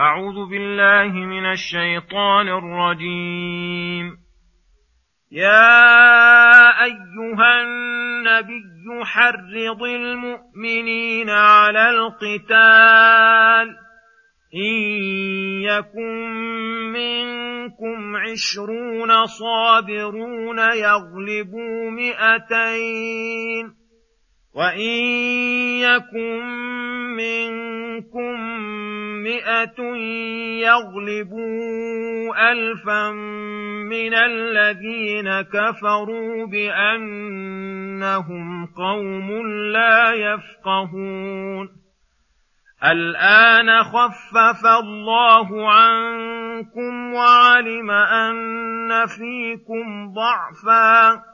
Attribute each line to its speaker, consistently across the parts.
Speaker 1: أعوذ بالله من الشيطان الرجيم. يا أيها النبي حرض المؤمنين على القتال. إن يكن منكم عشرون صابرون يغلبوا مئتين. وإن يكن منكم مئة يغلبوا ألفا من الذين كفروا بأنهم قوم لا يفقهون. الآن خفف الله عنكم وعلم أن فيكم ضعفاً.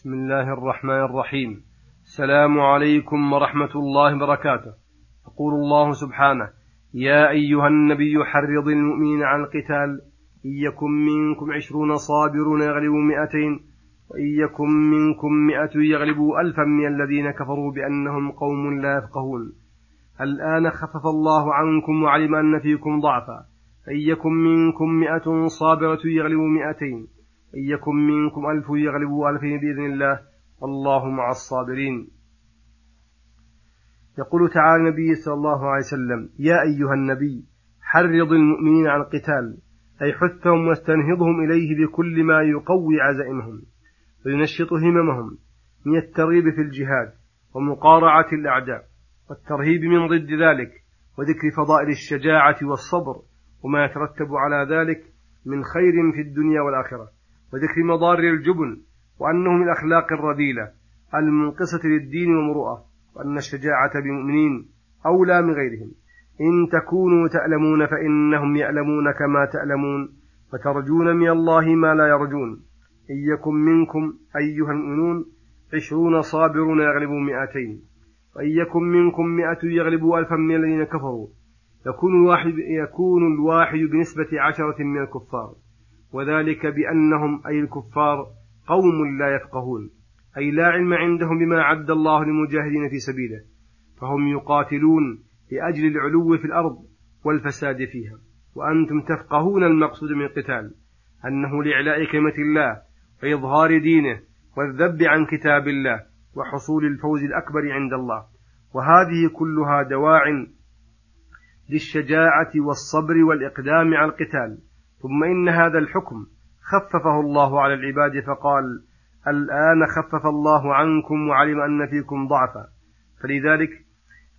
Speaker 2: بسم الله الرحمن الرحيم. السلام عليكم ورحمة الله وبركاته. يقول الله سبحانه يا أيها النبي حرض المؤمنين على القتال إن يكن منكم عشرون صابرون يغلبوا مئتين وإن يكن منكم مئة يغلبوا ألفا من الذين كفروا بأنهم قوم لا يفقهون. الآن خفف الله عنكم وعلم أن فيكم ضعفا فإن يكن منكم مئة صابرة يغلبوا مئتين إن يكن منكم ألف يغلبوا ألفين بإذن الله والله مع الصابرين. يقول تعالى النبي صلى الله عليه وسلم يا أيها النبي حرض المؤمنين على القتال أي حثهم واستنهضهم إليه بكل ما يقوي عزائمهم وينشط هممهم من الترغيب في الجهاد ومقارعة الأعداء والترهيب من ضد ذلك وذكر فضائل الشجاعة والصبر وما يترتب على ذلك من خير في الدنيا والآخرة. وذكر مضار الجبن وأنه من الأخلاق الرذيلة المنقصة للدين والمروءة وأن الشجاعة بمؤمنين أولى من غيرهم. إن تكونوا تألمون فإنهم يألمون كما تألمون وترجون من الله ما لا يرجون. إن يكن منكم أيها المؤمنون عشرون صابرون يغلبوا مئتين وإن يكن منكم مئة يغلبوا ألفا من الذين كفروا يكون الواحد, يكون الواحد بنسبة عشرة من الكفار. وذلك بأنهم أي الكفار قوم لا يفقهون أي لا علم عندهم بما عد الله للمجاهدين في سبيله فهم يقاتلون لأجل العلو في الأرض والفساد فيها. وأنتم تفقهون المقصود من القتال أنه لإعلاء كلمة الله وإظهار دينه والذب عن كتاب الله وحصول الفوز الأكبر عند الله. وهذه كلها دواع للشجاعة والصبر والإقدام على القتال. ثم إن هذا الحكم خففه الله على العباد فقال الآن خفف الله عنكم وعلم أن فيكم ضعفا. فلذلك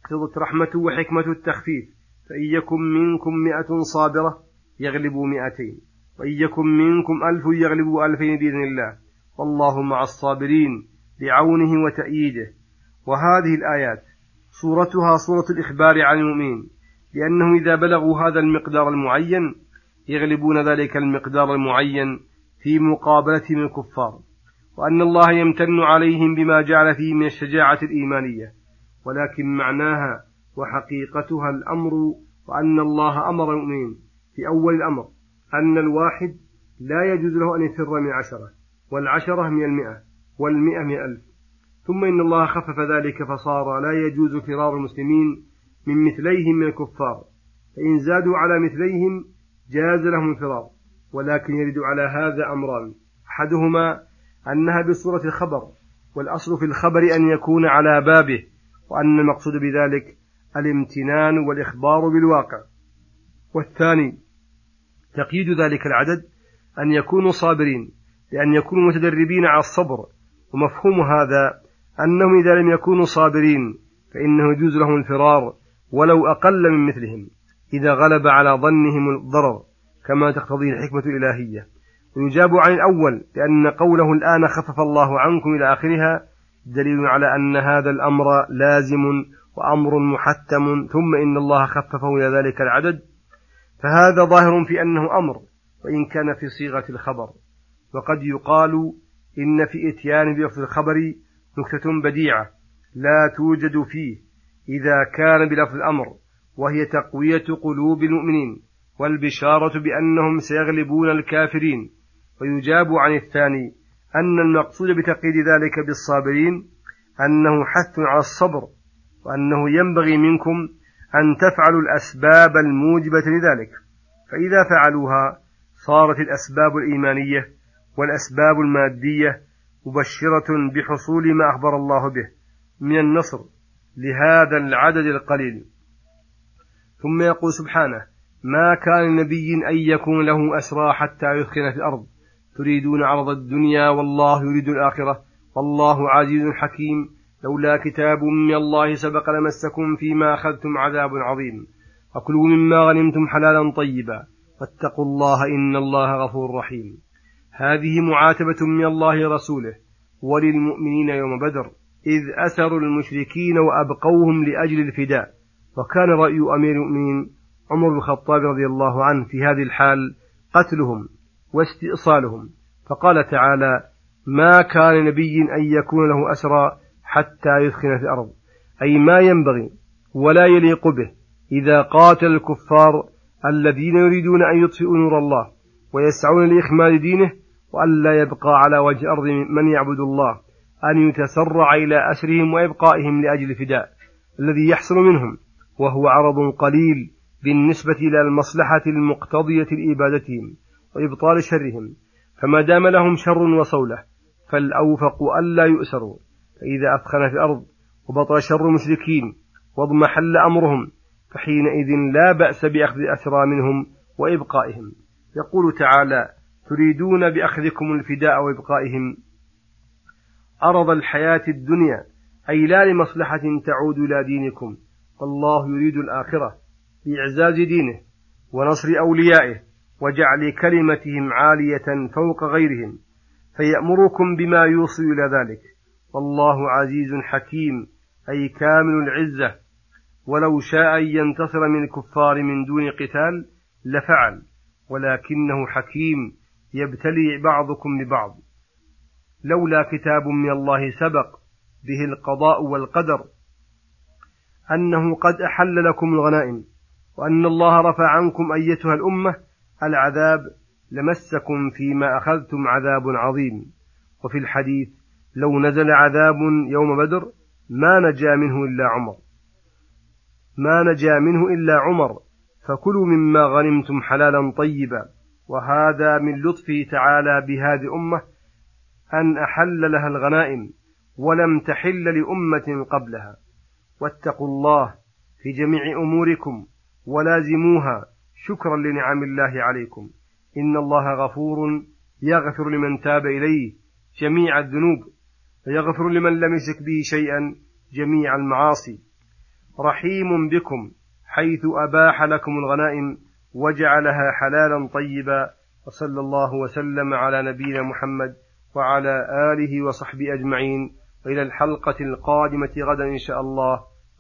Speaker 2: اقتضت رحمة وحكمة التخفيف. فإن يكن منكم مئة صابرة يغلبوا مئتين. وإن يكن منكم ألف يغلبوا ألفين بإذن الله. والله مع الصابرين بعونه وتأييده. وهذه الآيات صورتها صورة الإخبار عن المؤمنين لأنهم إذا بلغوا هذا المقدار المعين يغلبون ذلك المقدار المعين في مقابلتهم الكفار وأن الله يمتن عليهم بما جعل فيه من الشجاعة الإيمانية ولكن معناها وحقيقتها الأمر وأن الله أمر المؤمنين في أول الأمر أن الواحد لا يجوز له أن يفر من عشرة والعشرة من المئة والمئة من ألف. ثم إن الله خفف ذلك فصار لا يجوز فرار المسلمين من مثليهم من الكفار فإن زادوا على مثليهم جاز لهم الفرار ولكن يرد على هذا أمران. أحدهما أنها بصورة الخبر والأصل في الخبر أن يكون على بابه وأن المقصود بذلك الامتنان والإخبار بالواقع. والثاني تقييد ذلك العدد أن يكونوا صابرين لأن يكونوا متدربين على الصبر. ومفهوم هذا أنهم إذا لم يكونوا صابرين فإنه يجوز لهم الفرار ولو أقل من مثلهم. إذا غلب على ظنهم الضرر كما تقتضي الحكمة الإلهية. ويجاب عن الأول لأن قوله الآن خفف الله عنكم إلى آخرها دليل على أن هذا الأمر لازم وأمر محتم ثم إن الله خففه إلى ذلك العدد. فهذا ظاهر في أنه أمر وإن كان في صيغة الخبر. وقد يقال إن في إتيان بلفظ الخبر نكتة بديعة لا توجد فيه إذا كان بلفظ الأمر. وهي تقوية قلوب المؤمنين والبشارة بأنهم سيغلبون الكافرين. ويجاب عن الثاني أن المقصود بتقييد ذلك بالصابرين أنه حث على الصبر وأنه ينبغي منكم أن تفعلوا الأسباب الموجبة لذلك. فإذا فعلوها صارت الأسباب الإيمانية والأسباب المادية مبشرة بحصول ما أخبر الله به من النصر لهذا العدد القليل. ثم يقول سبحانه ما كان لنبي أن يكون له أسرى حتى يثخن في الأرض. تريدون عرض الدنيا والله يريد الآخرة. والله عزيز حكيم. لولا كتاب من الله سبق لمسكم فيما أخذتم عذاب عظيم. وكلوا مما غنمتم حلالا طيبا. واتقوا الله إن الله غفور رحيم. هذه معاتبة من الله رسوله وللمؤمنين يوم بدر. إذ أسروا المشركين وأبقوهم لأجل الفداء. وكان رأي أمير المؤمنين عمر بن الخطاب رضي الله عنه في هذه الحال قتلهم واستئصالهم. فقال تعالى ما كان نبي أن يكون له أسرى حتى يثخن في الأرض. أي ما ينبغي ولا يليق به إذا قاتل الكفار الذين يريدون أن يطفئوا نور الله ويسعون لإخماد دينه وألا يبقى على وجه الأرض من يعبد الله أن يتسرع إلى أسرهم وإبقائهم لأجل الفداء الذي يحصل منهم. وهو عرض قليل بالنسبة إلى المصلحة المقتضية لإبادتهم وإبطال شرهم فما دام لهم شر وصولة فالأوفق ألا يؤسروا. فإذا أثخن في الأرض وبطل شر المشركين واضمحل أمرهم فحينئذ لا بأس بأخذ أسرى منهم وإبقائهم. يقول تعالى تريدون بأخذكم الفداء وإبقائهم؟ أرض الحياة الدنيا أي لا لمصلحة تعود إلى دينكم. والله يريد الآخرة بإعزاز دينه ونصر أوليائه وجعل كلمتهم عالية فوق غيرهم فيأمركم بما يوصل إلى ذلك. والله عزيز حكيم أي كامل العزة. ولو شاء أن ينتصر من الكفار من دون قتال لفعل ولكنه حكيم يبتلي بعضكم ببعض. لولا كتاب من الله سبق به القضاء والقدر أنه قد أحل لكم الغنائم وأن الله رفع عنكم أيتها الأمة العذاب لمسكم فيما أخذتم عذاب عظيم. وفي الحديث لو نزل عذاب يوم بدر ما نجا منه إلا عمر. ما نجا منه إلا عمر فكلوا مما غنمتم حلالا طيبا. وهذا من لطفه تعالى بهذه الأمة أن أحل لها الغنائم ولم تحل لأمة قبلها. واتقوا الله في جميع أموركم ولازموها شكرا لنعم الله عليكم. إن الله غفور يغفر لمن تاب إليه جميع الذنوب ويغفر لمن لم يشرك به شيئا جميع المعاصي. رحيم بكم حيث أباح لكم الغنائم وجعلها حلالا طيبا وصلى الله وسلم على نبينا محمد وعلى آله وصحبه أجمعين. وإلى الحلقة القادمة غدا إن شاء الله.